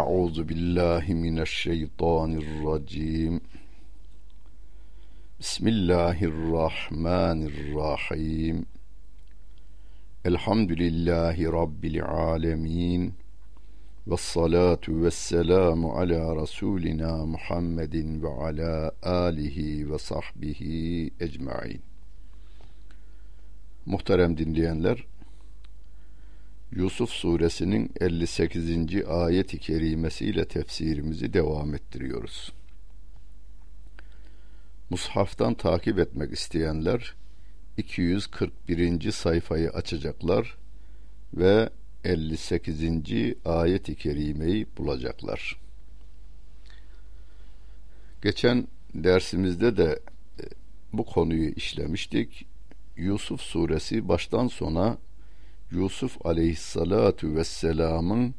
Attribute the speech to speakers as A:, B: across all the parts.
A: Euzu billahi mineşşeytanirracim. Bismillahirrahmanirrahim. Elhamdülillahi rabbil alamin. Ve salatu ve selamu ala Resulina Muhammedin ve ala alihi ve sahbihi ecmain. Muhterem dinleyenler, Yusuf suresinin 58. ayet-i kerimesiyle tefsirimizi devam ettiriyoruz. Mushaftan takip etmek isteyenler 241. sayfayı açacaklar ve 58. ayet-i kerimeyi bulacaklar. Geçen dersimizde de e, bu konuyu işlemiştik. Yusuf suresi baştan sona Yusuf aleyhissalatu vesselamın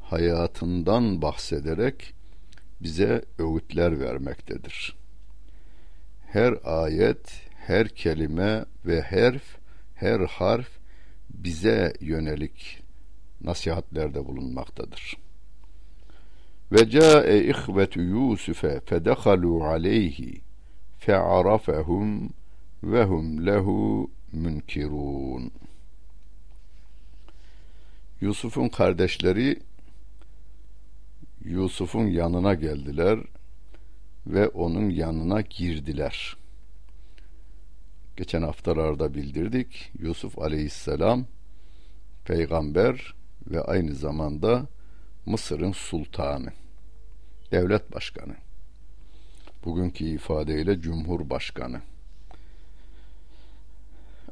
A: hayatından bahsederek bize öğütler vermektedir. Her ayet, her kelime ve herf, her harf bize yönelik nasihatlerde bulunmaktadır. Ve ca'e ihvetu Yusuf'e fedehalu aleyhi fe'arafehum ve hum lehu münkirun. Yusuf'un kardeşleri Yusuf'un yanına geldiler ve onun yanına girdiler. Geçen haftalarda bildirdik. Yusuf aleyhisselam peygamber ve aynı zamanda Mısır'ın sultanı, devlet başkanı. Bugünkü ifadeyle cumhurbaşkanı.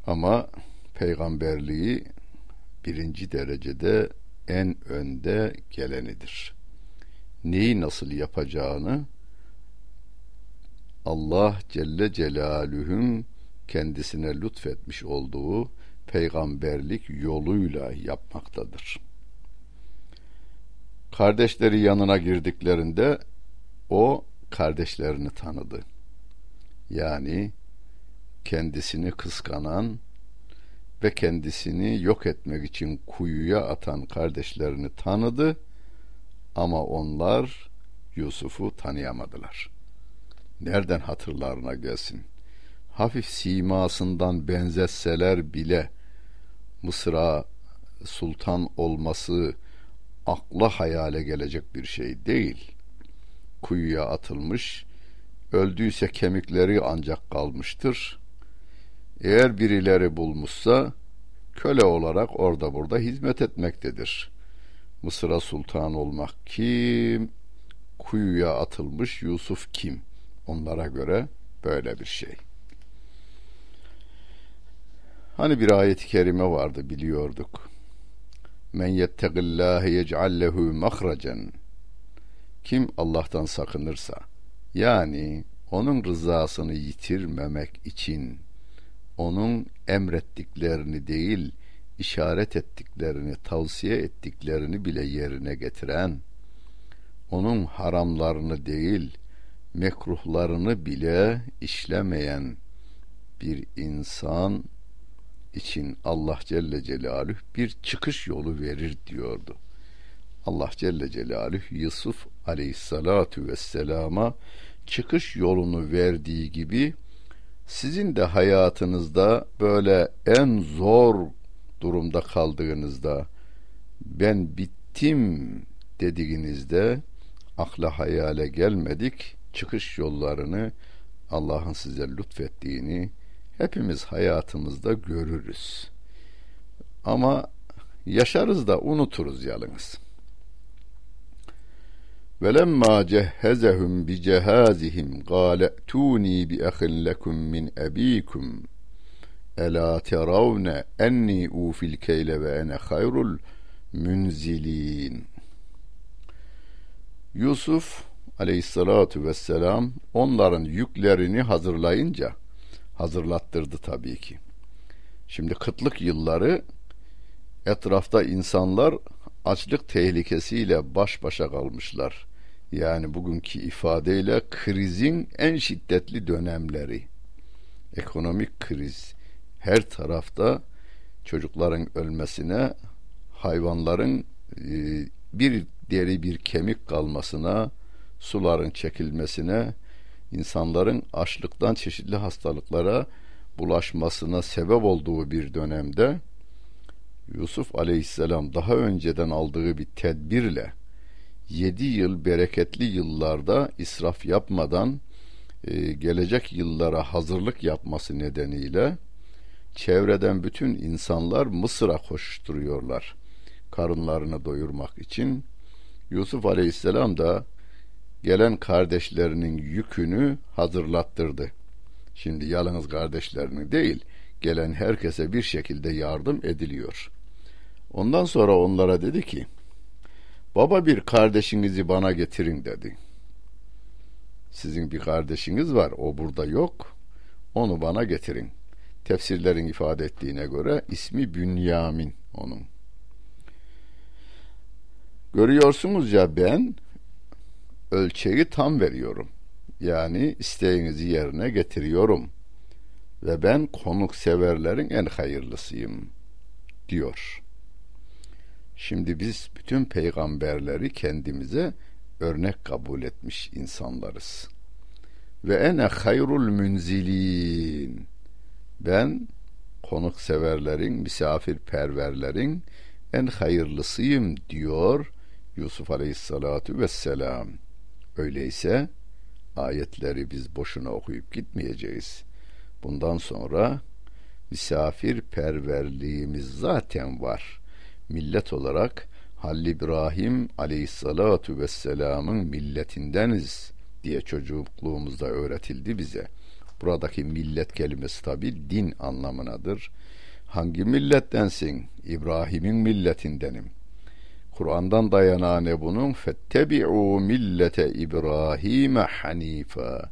A: Ama peygamberliği birinci derecede en önde gelenidir. Neyi nasıl yapacağını Allah Celle Celaluhu'nun kendisine lütfetmiş olduğu peygamberlik yoluyla yapmaktadır. Kardeşleri yanına girdiklerinde o kardeşlerini tanıdı. Yani kendisini kıskanan ve kendisini yok etmek için kuyuya atan kardeşlerini tanıdı ama onlar Yusuf'u tanıyamadılar. Nereden hatırlarına gelsin? Hafif simasından benzetseler bile Mısır'a sultan olması akla hayale gelecek bir şey değil. Kuyuya atılmış, öldüyse kemikleri ancak kalmıştır. Eğer birileri bulmuşsa köle olarak orada burada hizmet etmektedir. Mısır'a sultan olmak kim? Kuyuya atılmış Yusuf kim? Onlara göre böyle bir şey. Hani bir ayet-i kerime vardı biliyorduk. Men yettegillâhe yec'al lehu mahracen. Kim Allah'tan sakınırsa, yani onun rızasını yitirmemek için onun emrettiklerini değil, işaret ettiklerini, tavsiye ettiklerini bile yerine getiren, onun haramlarını değil, mekruhlarını bile işlemeyen bir insan için Allah Celle Celaluhu bir çıkış yolu verir diyordu. Allah Celle Celaluhu Yusuf Aleyhissalatu vesselama çıkış yolunu verdiği gibi sizin de hayatınızda böyle en zor durumda kaldığınızda ben bittim dediğinizde akla hayale gelmedik çıkış yollarını Allah'ın size lütfettiğini hepimiz hayatımızda görürüz. Ama yaşarız da unuturuz yalnız. Velemma cehhezehum bi cehazihim qale tuni bi ahin lekum min abikum Ela teravne enni ufil keyle ve ene hayrul münzilin. Yusuf aleyhissalatu vesselam onların yüklerini hazırlayınca hazırlattırdı tabii ki. Şimdi kıtlık yılları etrafta insanlar açlık tehlikesiyle baş başa kalmışlar. Yani bugünkü ifadeyle krizin en şiddetli dönemleri. Ekonomik kriz her tarafta çocukların ölmesine, hayvanların e, bir deri bir kemik kalmasına, suların çekilmesine, insanların açlıktan çeşitli hastalıklara bulaşmasına sebep olduğu bir dönemde Yusuf Aleyhisselam daha önceden aldığı bir tedbirle yedi yıl bereketli yıllarda israf yapmadan e, gelecek yıllara hazırlık yapması nedeniyle çevreden bütün insanlar Mısır'a koşturuyorlar karınlarını doyurmak için. Yusuf Aleyhisselam da gelen kardeşlerinin yükünü hazırlattırdı. Şimdi yalnız kardeşlerini değil, gelen herkese bir şekilde yardım ediliyor. Ondan sonra onlara dedi ki, Baba bir kardeşinizi bana getirin dedi. Sizin bir kardeşiniz var, o burada yok. Onu bana getirin. Tefsirlerin ifade ettiğine göre ismi Bünyamin onun. Görüyorsunuz ya ben ölçeği tam veriyorum. Yani isteğinizi yerine getiriyorum. Ve ben konuk severlerin en hayırlısıyım diyor. Şimdi biz bütün peygamberleri kendimize örnek kabul etmiş insanlarız. Ve ene hayrul münzilin. Ben konuk severlerin, misafirperverlerin en hayırlısıyım diyor Yusuf Aleyhissalatu vesselam. Öyleyse ayetleri biz boşuna okuyup gitmeyeceğiz. Bundan sonra misafirperverliğimiz zaten var. Millet olarak Halil İbrahim aleyhissalatu vesselamın milletindeniz diye çocukluğumuzda öğretildi bize. Buradaki millet kelimesi tabi din anlamınadır. Hangi millettensin? İbrahim'in milletindenim. Kur'an'dan dayanane bunun fettebi'u millete İbrahim'e hanifa.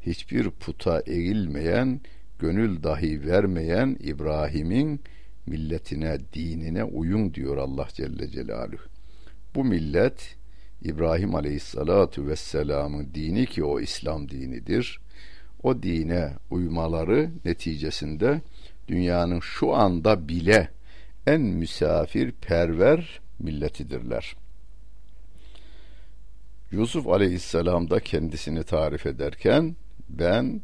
A: Hiçbir puta eğilmeyen, gönül dahi vermeyen İbrahim'in milletine, dinine uyun diyor Allah Celle Celaluhu. Bu millet İbrahim Aleyhisselatu Vesselam'ın dini ki o İslam dinidir. O dine uymaları neticesinde dünyanın şu anda bile en misafirperver milletidirler. Yusuf Aleyhisselam da kendisini tarif ederken ben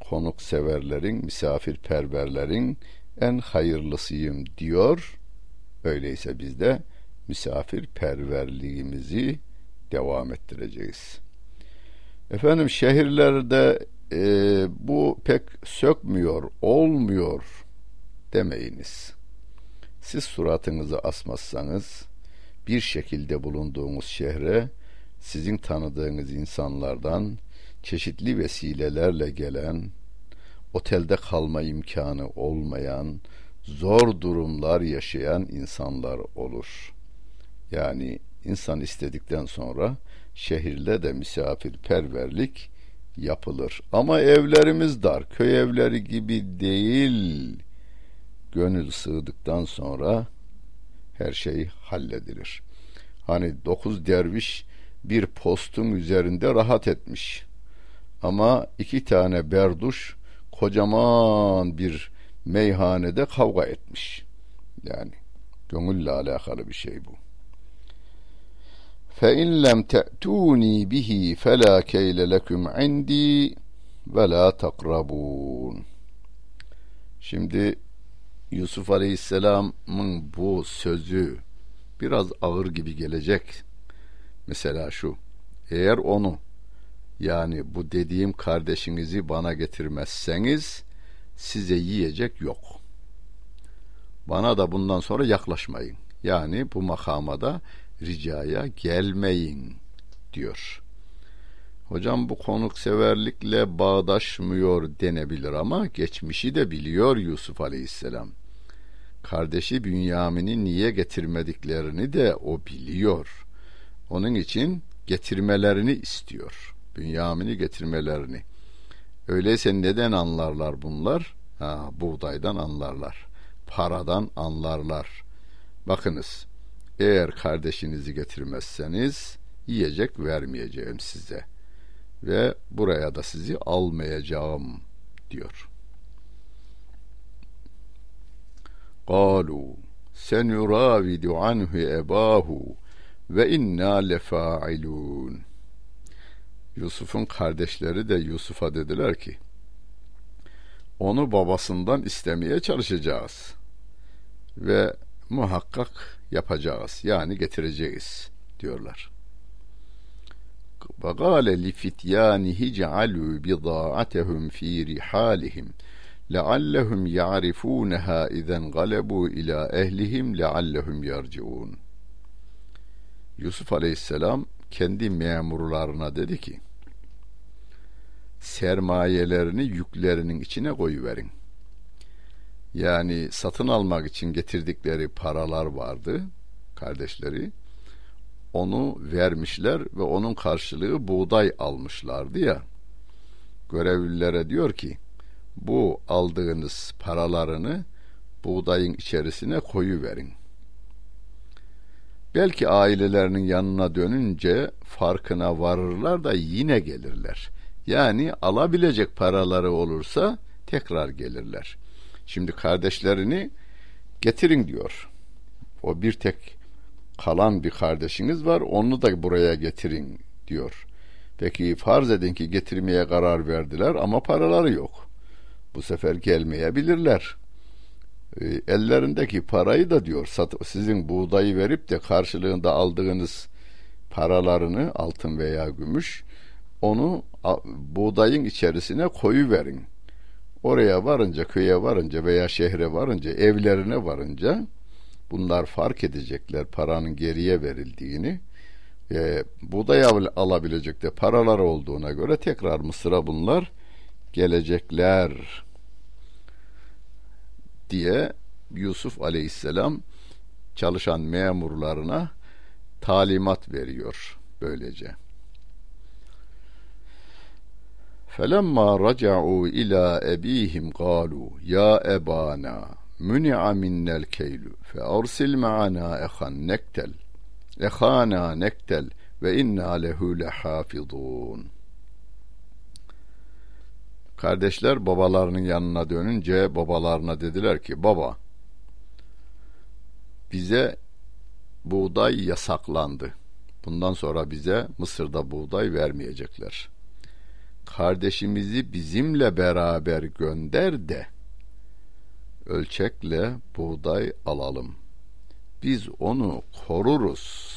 A: konuk severlerin, misafirperverlerin en hayırlısıyım diyor. Öyleyse biz de misafirperverliğimizi devam ettireceğiz. Efendim şehirlerde e, bu pek sökmüyor, olmuyor demeyiniz. Siz suratınızı asmazsanız bir şekilde bulunduğunuz şehre sizin tanıdığınız insanlardan çeşitli vesilelerle gelen, otelde kalma imkanı olmayan, zor durumlar yaşayan insanlar olur. Yani insan istedikten sonra şehirde de misafirperverlik yapılır. Ama evlerimiz dar, köy evleri gibi değil. Gönül sığdıktan sonra her şey halledilir. Hani dokuz derviş bir postun üzerinde rahat etmiş. Ama iki tane berduş kocaman bir meyhanede kavga etmiş. Yani gönülle alakalı bir şey bu. Fe in lem te'tuni bihi fe la keyle leküm indi ve la takrabun. Şimdi Yusuf Aleyhisselam'ın bu sözü biraz ağır gibi gelecek. Mesela şu. Eğer onu yani bu dediğim kardeşinizi bana getirmezseniz size yiyecek yok. Bana da bundan sonra yaklaşmayın. Yani bu makamada ricaya gelmeyin diyor. Hocam bu konukseverlikle bağdaşmıyor denebilir ama geçmişi de biliyor Yusuf Aleyhisselam. Kardeşi Bünyamin'i niye getirmediklerini de o biliyor. Onun için getirmelerini istiyor. Bünyamin'i getirmelerini. Öyleyse neden anlarlar bunlar? Ha, buğdaydan anlarlar. Paradan anlarlar. Bakınız, eğer kardeşinizi getirmezseniz yiyecek vermeyeceğim size ve buraya da sizi almayacağım diyor. قالوا سنراود عنه أباه ve inna lefailun. Yusuf'un kardeşleri de Yusuf'a dediler ki onu babasından istemeye çalışacağız ve muhakkak yapacağız yani getireceğiz diyorlar. وقال لفتيانه جعلوا بضاعتهم في رحالهم لعلهم يعرفونها إذا انقلبوا إلى أهلهم لعلهم يرجعون Yusuf Aleyhisselam kendi memurlarına dedi ki sermayelerini yüklerinin içine koyuverin. Yani satın almak için getirdikleri paralar vardı kardeşleri. Onu vermişler ve onun karşılığı buğday almışlardı ya. Görevlilere diyor ki bu aldığınız paralarını buğdayın içerisine koyu verin. Belki ailelerinin yanına dönünce farkına varırlar da yine gelirler. Yani alabilecek paraları olursa tekrar gelirler. Şimdi kardeşlerini getirin diyor. O bir tek kalan bir kardeşiniz var onu da buraya getirin diyor. Peki farz edin ki getirmeye karar verdiler ama paraları yok. Bu sefer gelmeyebilirler. E, ellerindeki parayı da diyor sizin buğdayı verip de karşılığında aldığınız paralarını altın veya gümüş onu buğdayın içerisine koyu verin. Oraya varınca, köye varınca veya şehre varınca, evlerine varınca bunlar fark edecekler paranın geriye verildiğini. E, buğday alabilecek de paralar olduğuna göre tekrar Mısır'a bunlar gelecekler diye Yusuf Aleyhisselam çalışan memurlarına talimat veriyor böylece. فَلَمَّا رَجَعُوا إِلَى أَب۪يهِمْ قَالُوا يَا أَبَانَا مُنِعَ مِنَّا الْكَيْلُ فَأَرْسِلْ مَعَنَا اَخًا نَكْتَلْ اَخَانَا نَكْتَلْ وَاِنَّا لَهُ لَحَافِظُونَ Kardeşler babalarının yanına dönünce babalarına dediler ki baba bize buğday yasaklandı. Bundan sonra bize Mısır'da buğday vermeyecekler. Kardeşimizi bizimle beraber gönder de ölçekle buğday alalım. Biz onu koruruz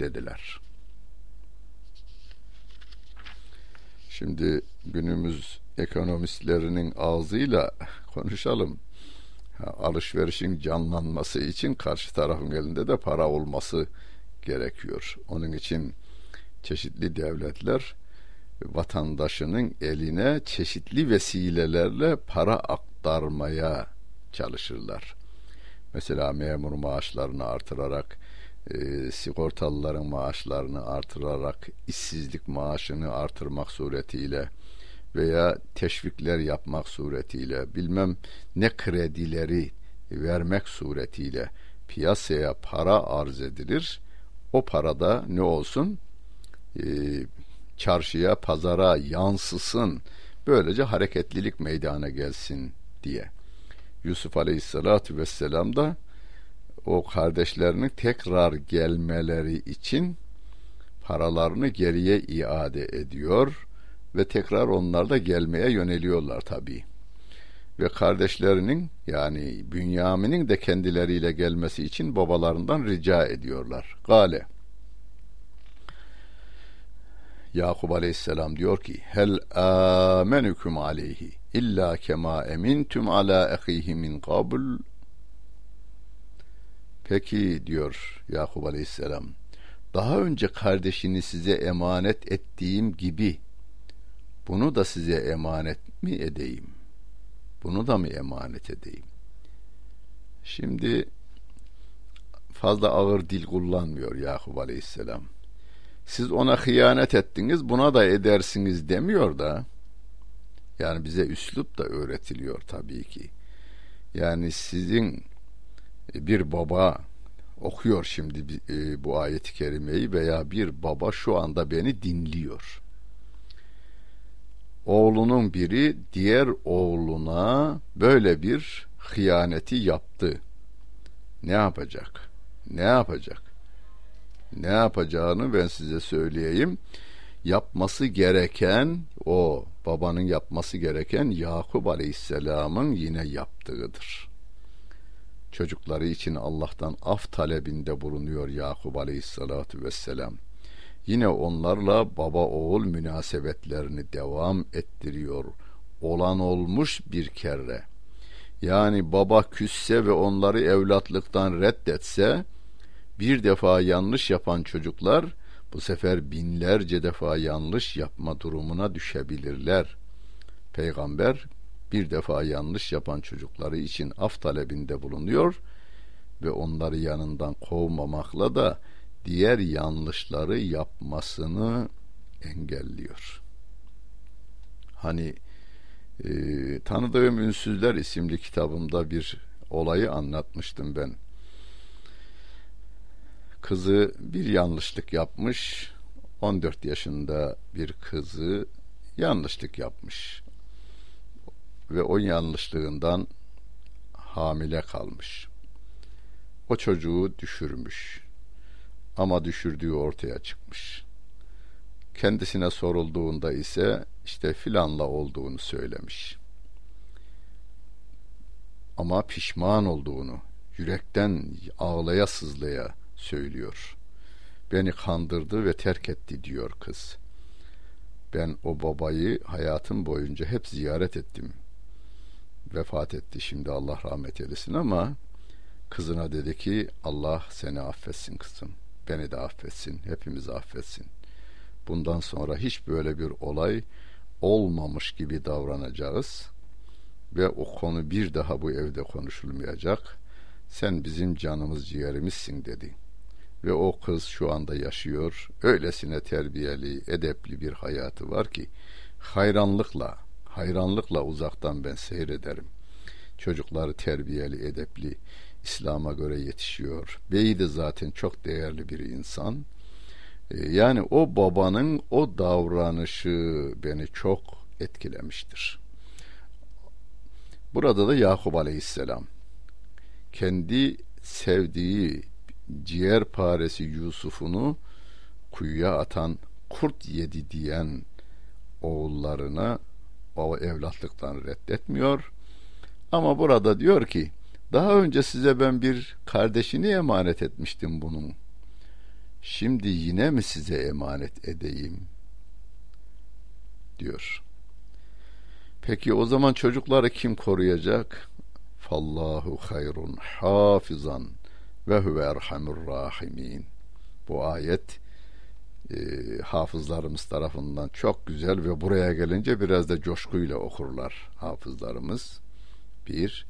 A: dediler. Şimdi günümüz ekonomistlerinin ağzıyla konuşalım. alışverişin canlanması için karşı tarafın elinde de para olması gerekiyor. Onun için çeşitli devletler vatandaşının eline çeşitli vesilelerle para aktarmaya çalışırlar. Mesela memur maaşlarını artırarak e, sigortalıların maaşlarını artırarak işsizlik maaşını artırmak suretiyle veya teşvikler yapmak suretiyle bilmem ne kredileri vermek suretiyle piyasaya para arz edilir. O parada ne olsun? E, çarşıya, pazara yansısın. Böylece hareketlilik meydana gelsin diye. Yusuf Aleyhisselatü Vesselam da o kardeşlerinin tekrar gelmeleri için paralarını geriye iade ediyor ve tekrar onlar da gelmeye yöneliyorlar tabii. Ve kardeşlerinin yani Bünyamin'in de kendileriyle gelmesi için babalarından rica ediyorlar. Gale Yakub Aleyhisselam diyor ki hel amenukum aleyhi illa kema emintum ala ahihi min qabl Peki diyor Yakup Aleyhisselam. Daha önce kardeşini size emanet ettiğim gibi bunu da size emanet mi edeyim? Bunu da mı emanet edeyim? Şimdi fazla ağır dil kullanmıyor Yakup Aleyhisselam. Siz ona hıyanet ettiniz, buna da edersiniz demiyor da. Yani bize üslup da öğretiliyor tabii ki. Yani sizin bir baba okuyor şimdi e, bu ayeti kerimeyi veya bir baba şu anda beni dinliyor. Oğlunun biri diğer oğluna böyle bir hıyaneti yaptı. Ne yapacak? Ne yapacak? ne yapacağını ben size söyleyeyim. Yapması gereken o babanın yapması gereken Yakup Aleyhisselam'ın yine yaptığıdır. Çocukları için Allah'tan af talebinde bulunuyor Yakup Aleyhisselatü Vesselam. Yine onlarla baba oğul münasebetlerini devam ettiriyor. Olan olmuş bir kere. Yani baba küsse ve onları evlatlıktan reddetse bir defa yanlış yapan çocuklar bu sefer binlerce defa yanlış yapma durumuna düşebilirler. Peygamber bir defa yanlış yapan çocukları için af talebinde bulunuyor ve onları yanından kovmamakla da diğer yanlışları yapmasını engelliyor. Hani e, Tanıdığım Ünsüzler isimli kitabımda bir olayı anlatmıştım ben. Kızı bir yanlışlık yapmış. 14 yaşında bir kızı yanlışlık yapmış. Ve o yanlışlığından hamile kalmış. O çocuğu düşürmüş. Ama düşürdüğü ortaya çıkmış. Kendisine sorulduğunda ise işte filanla olduğunu söylemiş. Ama pişman olduğunu yürekten ağlaya sızlaya söylüyor. Beni kandırdı ve terk etti diyor kız. Ben o babayı hayatım boyunca hep ziyaret ettim. Vefat etti şimdi Allah rahmet eylesin ama kızına dedi ki Allah seni affetsin kızım. Beni de affetsin. Hepimizi affetsin. Bundan sonra hiç böyle bir olay olmamış gibi davranacağız ve o konu bir daha bu evde konuşulmayacak. Sen bizim canımız ciğerimizsin dedi. Ve o kız şu anda yaşıyor. Öylesine terbiyeli, edepli bir hayatı var ki hayranlıkla, hayranlıkla uzaktan ben seyrederim. Çocukları terbiyeli, edepli, İslam'a göre yetişiyor. Beyi de zaten çok değerli bir insan. Ee, yani o babanın o davranışı beni çok etkilemiştir. Burada da Yakup Aleyhisselam kendi sevdiği ciğer paresi Yusuf'unu kuyuya atan kurt yedi diyen oğullarına o evlatlıktan reddetmiyor. Ama burada diyor ki daha önce size ben bir kardeşini emanet etmiştim bunun. Şimdi yine mi size emanet edeyim? diyor. Peki o zaman çocukları kim koruyacak? Fallahu hayrun hafizan ve huve erhamur rahimin. Bu ayet e, hafızlarımız tarafından çok güzel ve buraya gelince biraz da coşkuyla okurlar hafızlarımız. Bir,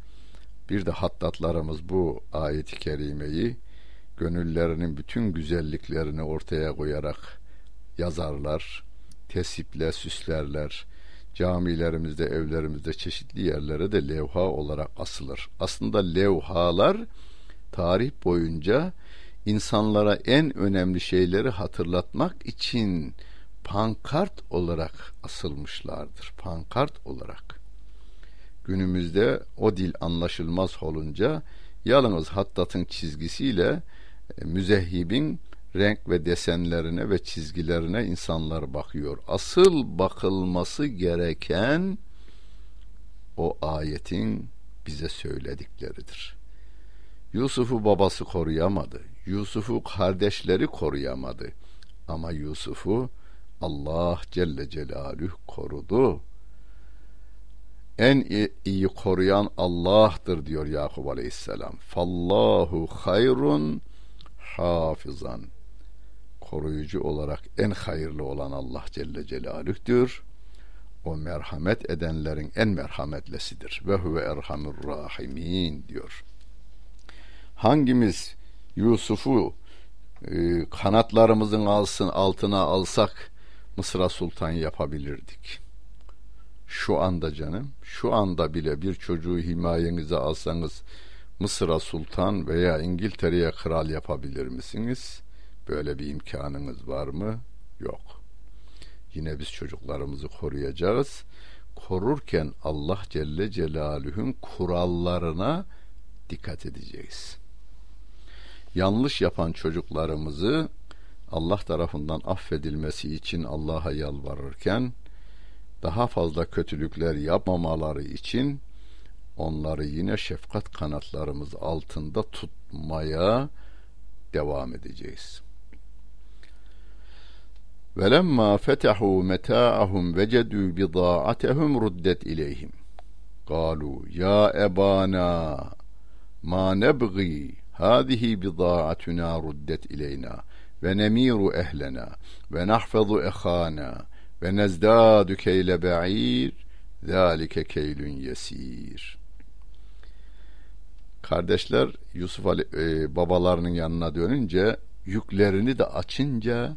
A: bir de hattatlarımız bu ayeti kerimeyi gönüllerinin bütün güzelliklerini ortaya koyarak yazarlar, tesiple süslerler. Camilerimizde, evlerimizde çeşitli yerlere de levha olarak asılır. Aslında levhalar tarih boyunca insanlara en önemli şeyleri hatırlatmak için pankart olarak asılmışlardır. Pankart olarak. Günümüzde o dil anlaşılmaz olunca yalnız hattatın çizgisiyle e, müzehhibin renk ve desenlerine ve çizgilerine insanlar bakıyor. Asıl bakılması gereken o ayetin bize söyledikleridir. Yusuf'u babası koruyamadı. Yusuf'u kardeşleri koruyamadı. Ama Yusuf'u Allah Celle Celaluhu korudu. En iyi koruyan Allah'tır diyor Yakup Aleyhisselam. Fallahu hayrun hafizan. Koruyucu olarak en hayırlı olan Allah Celle Celaluh'tür. O merhamet edenlerin en merhametlesidir. Ve huve erhamur rahimin diyor hangimiz Yusuf'u e, kanatlarımızın alsın altına alsak Mısır'a sultan yapabilirdik. Şu anda canım, şu anda bile bir çocuğu himayenize alsanız Mısır'a sultan veya İngiltere'ye kral yapabilir misiniz? Böyle bir imkanınız var mı? Yok. Yine biz çocuklarımızı koruyacağız. Korurken Allah Celle Celaluhu'nun kurallarına dikkat edeceğiz yanlış yapan çocuklarımızı Allah tarafından affedilmesi için Allah'a yalvarırken daha fazla kötülükler yapmamaları için onları yine şefkat kanatlarımız altında tutmaya devam edeceğiz. Velemma fetehu meta'ahum vecedu bida'atehum ruddet ileyhim. Kalu ya ebana ma nebgi Hâzihi bidâ'atuna ruddet ileyna ve nemiru ehlena ve nahfazu ehana ve nezdâdu keyle ba'ir zâlike keylün yesîr.'' kardeşler Yusuf Ali e, babalarının yanına dönünce yüklerini de açınca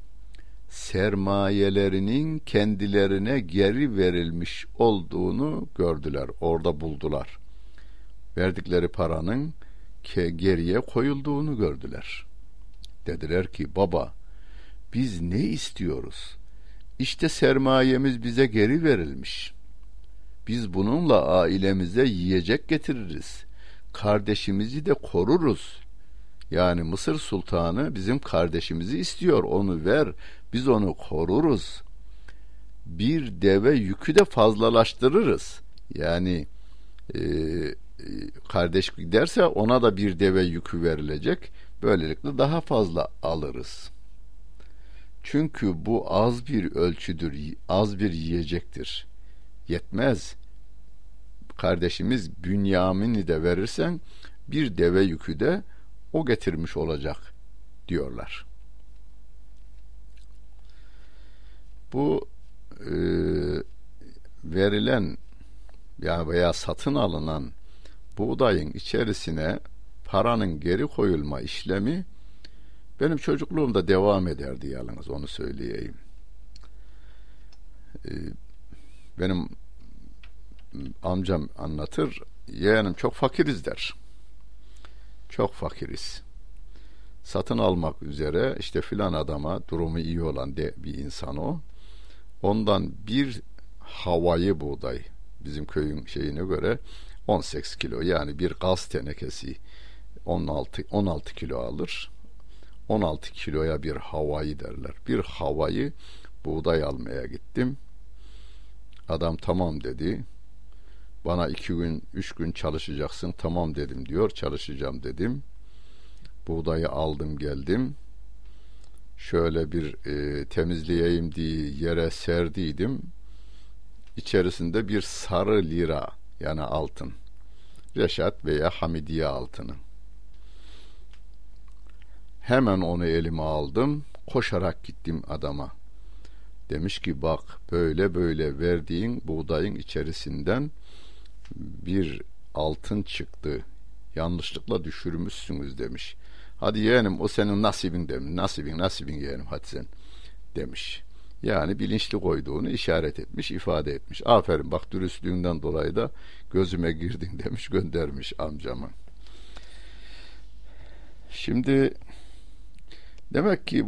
A: sermayelerinin kendilerine geri verilmiş olduğunu gördüler. Orada buldular. Verdikleri paranın geriye koyulduğunu gördüler. Dediler ki baba biz ne istiyoruz? İşte sermayemiz bize geri verilmiş. Biz bununla ailemize yiyecek getiririz. Kardeşimizi de koruruz. Yani Mısır sultanı bizim kardeşimizi istiyor. Onu ver. Biz onu koruruz. Bir deve yükü de fazlalaştırırız. Yani e, kardeş giderse ona da bir deve yükü verilecek. Böylelikle daha fazla alırız. Çünkü bu az bir ölçüdür, az bir yiyecektir. Yetmez. Kardeşimiz Bünyamin'i de verirsen bir deve yükü de o getirmiş olacak diyorlar. Bu e, verilen ya veya satın alınan buğdayın içerisine paranın geri koyulma işlemi benim çocukluğumda devam ederdi yalnız onu söyleyeyim. Ee, benim amcam anlatır, yeğenim çok fakiriz der. Çok fakiriz. Satın almak üzere işte filan adama durumu iyi olan de bir insan o. Ondan bir havayı buğday bizim köyün şeyine göre 18 kilo yani bir gaz tenekesi 16 16 kilo alır. 16 kiloya bir havayı derler. Bir havayı buğday almaya gittim. Adam tamam dedi. Bana iki gün, üç gün çalışacaksın. Tamam dedim diyor. Çalışacağım dedim. Buğdayı aldım geldim. Şöyle bir e, temizleyeyim diye yere serdiydim. İçerisinde bir sarı lira yani altın. Reşat veya Hamidiye altını. Hemen onu elime aldım. Koşarak gittim adama. Demiş ki bak böyle böyle verdiğin buğdayın içerisinden bir altın çıktı. Yanlışlıkla düşürmüşsünüz demiş. Hadi yeğenim o senin nasibin demiş. Nasibin nasibin yeğenim hadi sen demiş. Yani bilinçli koyduğunu işaret etmiş, ifade etmiş. Aferin bak dürüstlüğünden dolayı da gözüme girdin demiş, göndermiş amcamı. Şimdi demek ki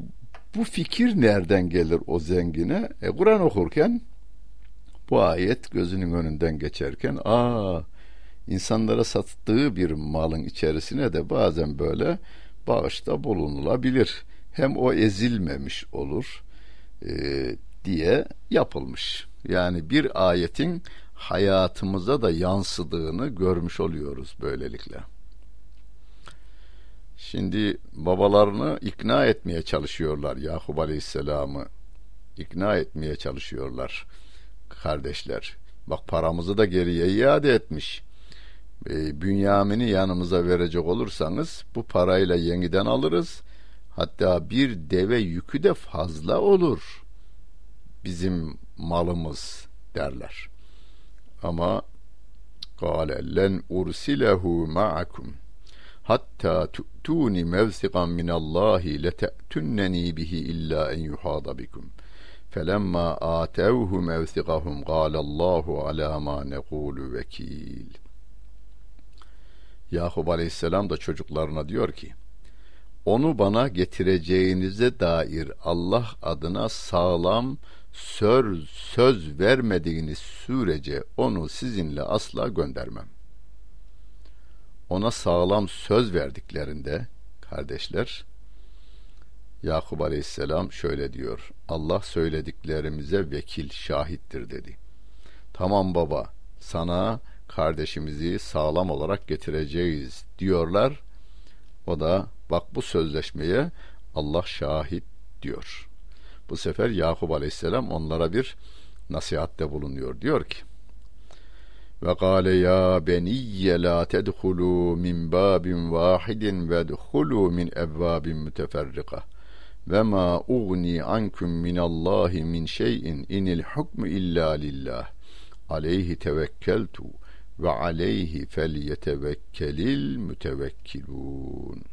A: bu fikir nereden gelir o zengine? E, Kur'an okurken bu ayet gözünün önünden geçerken aa insanlara sattığı bir malın içerisine de bazen böyle bağışta bulunulabilir. Hem o ezilmemiş olur e, diye yapılmış. Yani bir ayetin hayatımıza da yansıdığını görmüş oluyoruz böylelikle. Şimdi babalarını ikna etmeye çalışıyorlar Yakup Aleyhisselam'ı ikna etmeye çalışıyorlar kardeşler. Bak paramızı da geriye iade etmiş. E, Bünyamin'i yanımıza verecek olursanız bu parayla yeniden alırız. Hatta bir deve yükü de fazla olur. Bizim malımız derler. Ama قال لن أرسله معكم حتى تؤتوني موثقا من الله لتأتنني به إلا أن يحاط بكم فَلَمَّا آتَوْهُ مَوْثِقَهُمْ قَالَ اللّٰهُ عَلَى مَا نَقُولُ وَكِيلٌ Yakup Aleyhisselam da çocuklarına diyor ki, onu bana getireceğinize dair Allah adına sağlam söz, söz vermediğiniz sürece onu sizinle asla göndermem. Ona sağlam söz verdiklerinde kardeşler Yakup Aleyhisselam şöyle diyor. Allah söylediklerimize vekil, şahittir dedi. Tamam baba, sana kardeşimizi sağlam olarak getireceğiz diyorlar. O da bak bu sözleşmeye Allah şahit diyor. Bu sefer Yakup Aleyhisselam onlara bir nasihatte bulunuyor. Diyor ki ve kâle ya beniyye la tedhulû min bâbin vâhidin ve dhulû min evvâbin müteferrika ve ma ugni ankum min Allahi min şeyin inil hukmu illa lillah aleyhi tevekkeltu ve aleyhi felyetevekkelil mütevekkilun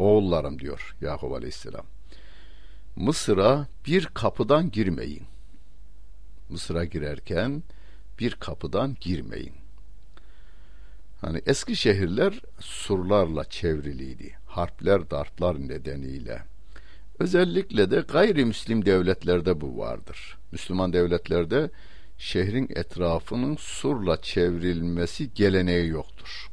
A: oğullarım diyor Yakup Aleyhisselam Mısır'a bir kapıdan girmeyin Mısır'a girerken bir kapıdan girmeyin. Hani eski şehirler surlarla çevriliydi. Harpler, dartlar nedeniyle. Özellikle de gayrimüslim devletlerde bu vardır. Müslüman devletlerde şehrin etrafının surla çevrilmesi geleneği yoktur.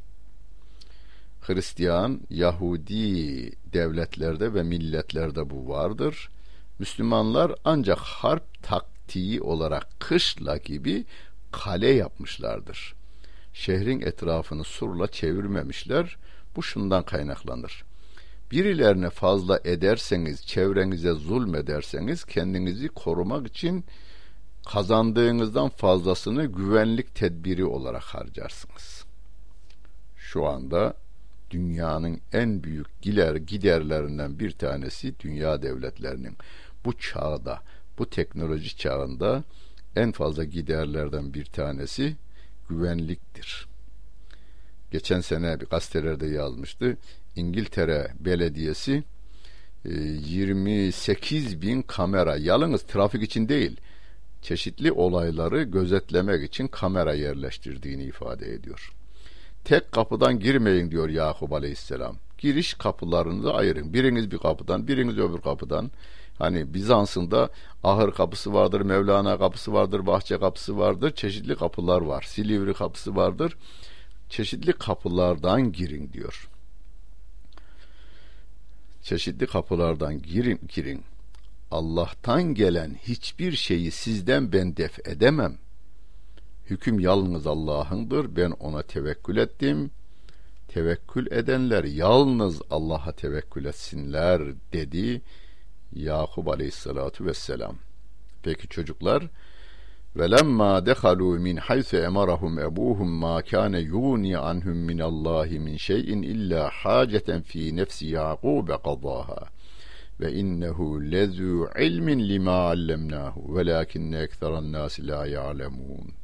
A: Hristiyan, Yahudi devletlerde ve milletlerde bu vardır. Müslümanlar ancak harp taktiği olarak kışla gibi kale yapmışlardır. Şehrin etrafını surla çevirmemişler. Bu şundan kaynaklanır. Birilerine fazla ederseniz, çevrenize zulmederseniz kendinizi korumak için kazandığınızdan fazlasını güvenlik tedbiri olarak harcarsınız. Şu anda dünyanın en büyük gider giderlerinden bir tanesi dünya devletlerinin bu çağda, bu teknoloji çağında en fazla giderlerden bir tanesi güvenliktir. Geçen sene bir gazetelerde yazmıştı. İngiltere Belediyesi 28 e, bin kamera, yalnız trafik için değil, çeşitli olayları gözetlemek için kamera yerleştirdiğini ifade ediyor. Tek kapıdan girmeyin diyor Yakup Aleyhisselam. Giriş kapılarını ayırın. Biriniz bir kapıdan, biriniz öbür kapıdan. Hani Bizans'ın da ahır kapısı vardır, Mevlana kapısı vardır, bahçe kapısı vardır, çeşitli kapılar var. Silivri kapısı vardır. Çeşitli kapılardan girin diyor. Çeşitli kapılardan girin, girin. Allah'tan gelen hiçbir şeyi sizden ben def edemem. Hüküm yalnız Allah'ındır. Ben ona tevekkül ettim. Tevekkül edenler yalnız Allah'a tevekkül etsinler dedi Yakup aleyhissalatu vesselam. Peki çocuklar velemma dehalu min haythu emarahum ebuhum ma kana yuni anhum min Allah min şeyin illa haceten fi nefsi Yakub qadaha ve innehu lezu ilmin lima allemnahu velakinne ekseran nas la ya'lemun.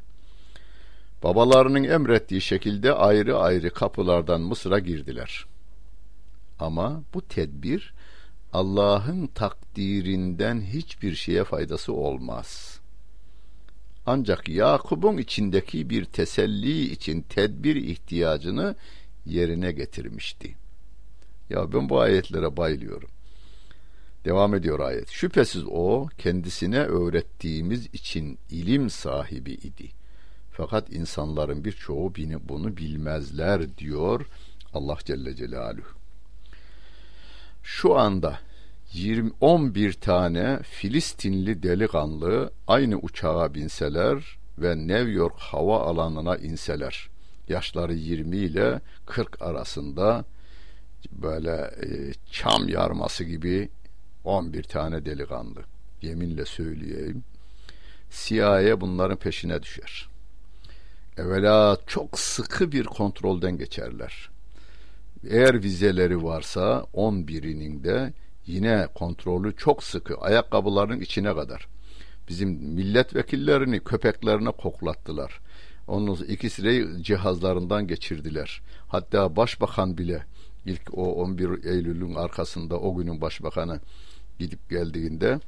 A: Babalarının emrettiği şekilde ayrı ayrı kapılardan Mısır'a girdiler. Ama bu tedbir Allah'ın takdirinden hiçbir şeye faydası olmaz. Ancak Yakup'un içindeki bir teselli için tedbir ihtiyacını yerine getirmişti. Ya ben bu ayetlere bayılıyorum. Devam ediyor ayet. Şüphesiz o kendisine öğrettiğimiz için ilim sahibi idi. Fakat insanların birçoğu bunu bilmezler diyor Allah Celle Celaluhu şu anda 20 11 tane Filistinli delikanlı aynı uçağa binseler ve New York hava alanına inseler. Yaşları 20 ile 40 arasında böyle e, çam yarması gibi 11 tane delikanlı. Yeminle söyleyeyim. CIA bunların peşine düşer. Evvela çok sıkı bir kontrolden geçerler. Eğer vizeleri varsa 11'inin de yine kontrolü çok sıkı ayakkabıların içine kadar. Bizim milletvekillerini köpeklerine koklattılar. Onun ikisi de cihazlarından geçirdiler. Hatta başbakan bile ilk o 11 Eylül'ün arkasında o günün başbakanı gidip geldiğinde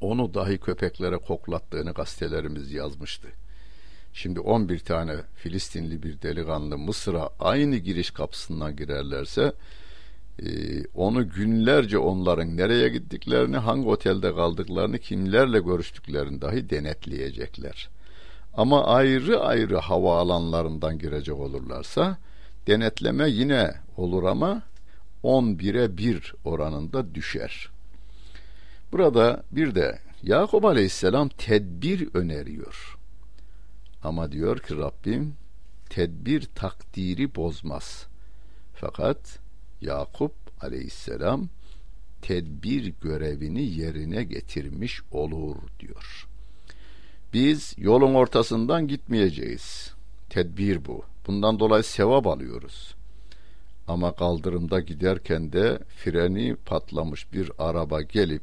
A: onu dahi köpeklere koklattığını gazetelerimiz yazmıştı. Şimdi 11 tane Filistinli bir delikanlı Mısır'a aynı giriş kapısından girerlerse e, onu günlerce onların nereye gittiklerini, hangi otelde kaldıklarını, kimlerle görüştüklerini dahi denetleyecekler. Ama ayrı ayrı hava alanlarından girecek olurlarsa denetleme yine olur ama 11'e 1 oranında düşer. Burada bir de Yakup Aleyhisselam tedbir öneriyor. Ama diyor ki Rabbim tedbir takdiri bozmaz. Fakat Yakup Aleyhisselam tedbir görevini yerine getirmiş olur diyor. Biz yolun ortasından gitmeyeceğiz. Tedbir bu. Bundan dolayı sevap alıyoruz. Ama kaldırımda giderken de freni patlamış bir araba gelip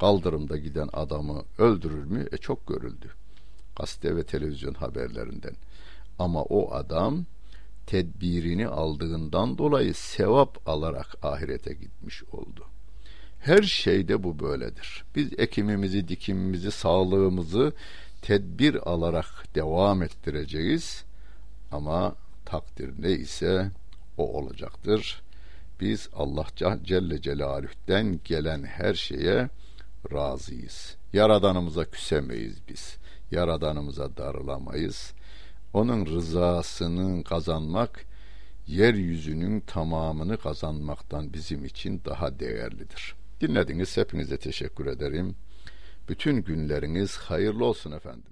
A: kaldırımda giden adamı öldürür mü? E çok görüldü. Gazete ve televizyon haberlerinden. Ama o adam tedbirini aldığından dolayı sevap alarak ahirete gitmiş oldu. Her şeyde bu böyledir. Biz ekimimizi, dikimimizi, sağlığımızı tedbir alarak devam ettireceğiz. Ama takdir neyse o olacaktır. Biz Allah Celle Celaluh'ten gelen her şeye razıyız. Yaradanımıza küsemeyiz biz. Yaradanımıza darılamayız. Onun rızasını kazanmak yeryüzünün tamamını kazanmaktan bizim için daha değerlidir. Dinlediniz hepinize teşekkür ederim. Bütün günleriniz hayırlı olsun efendim.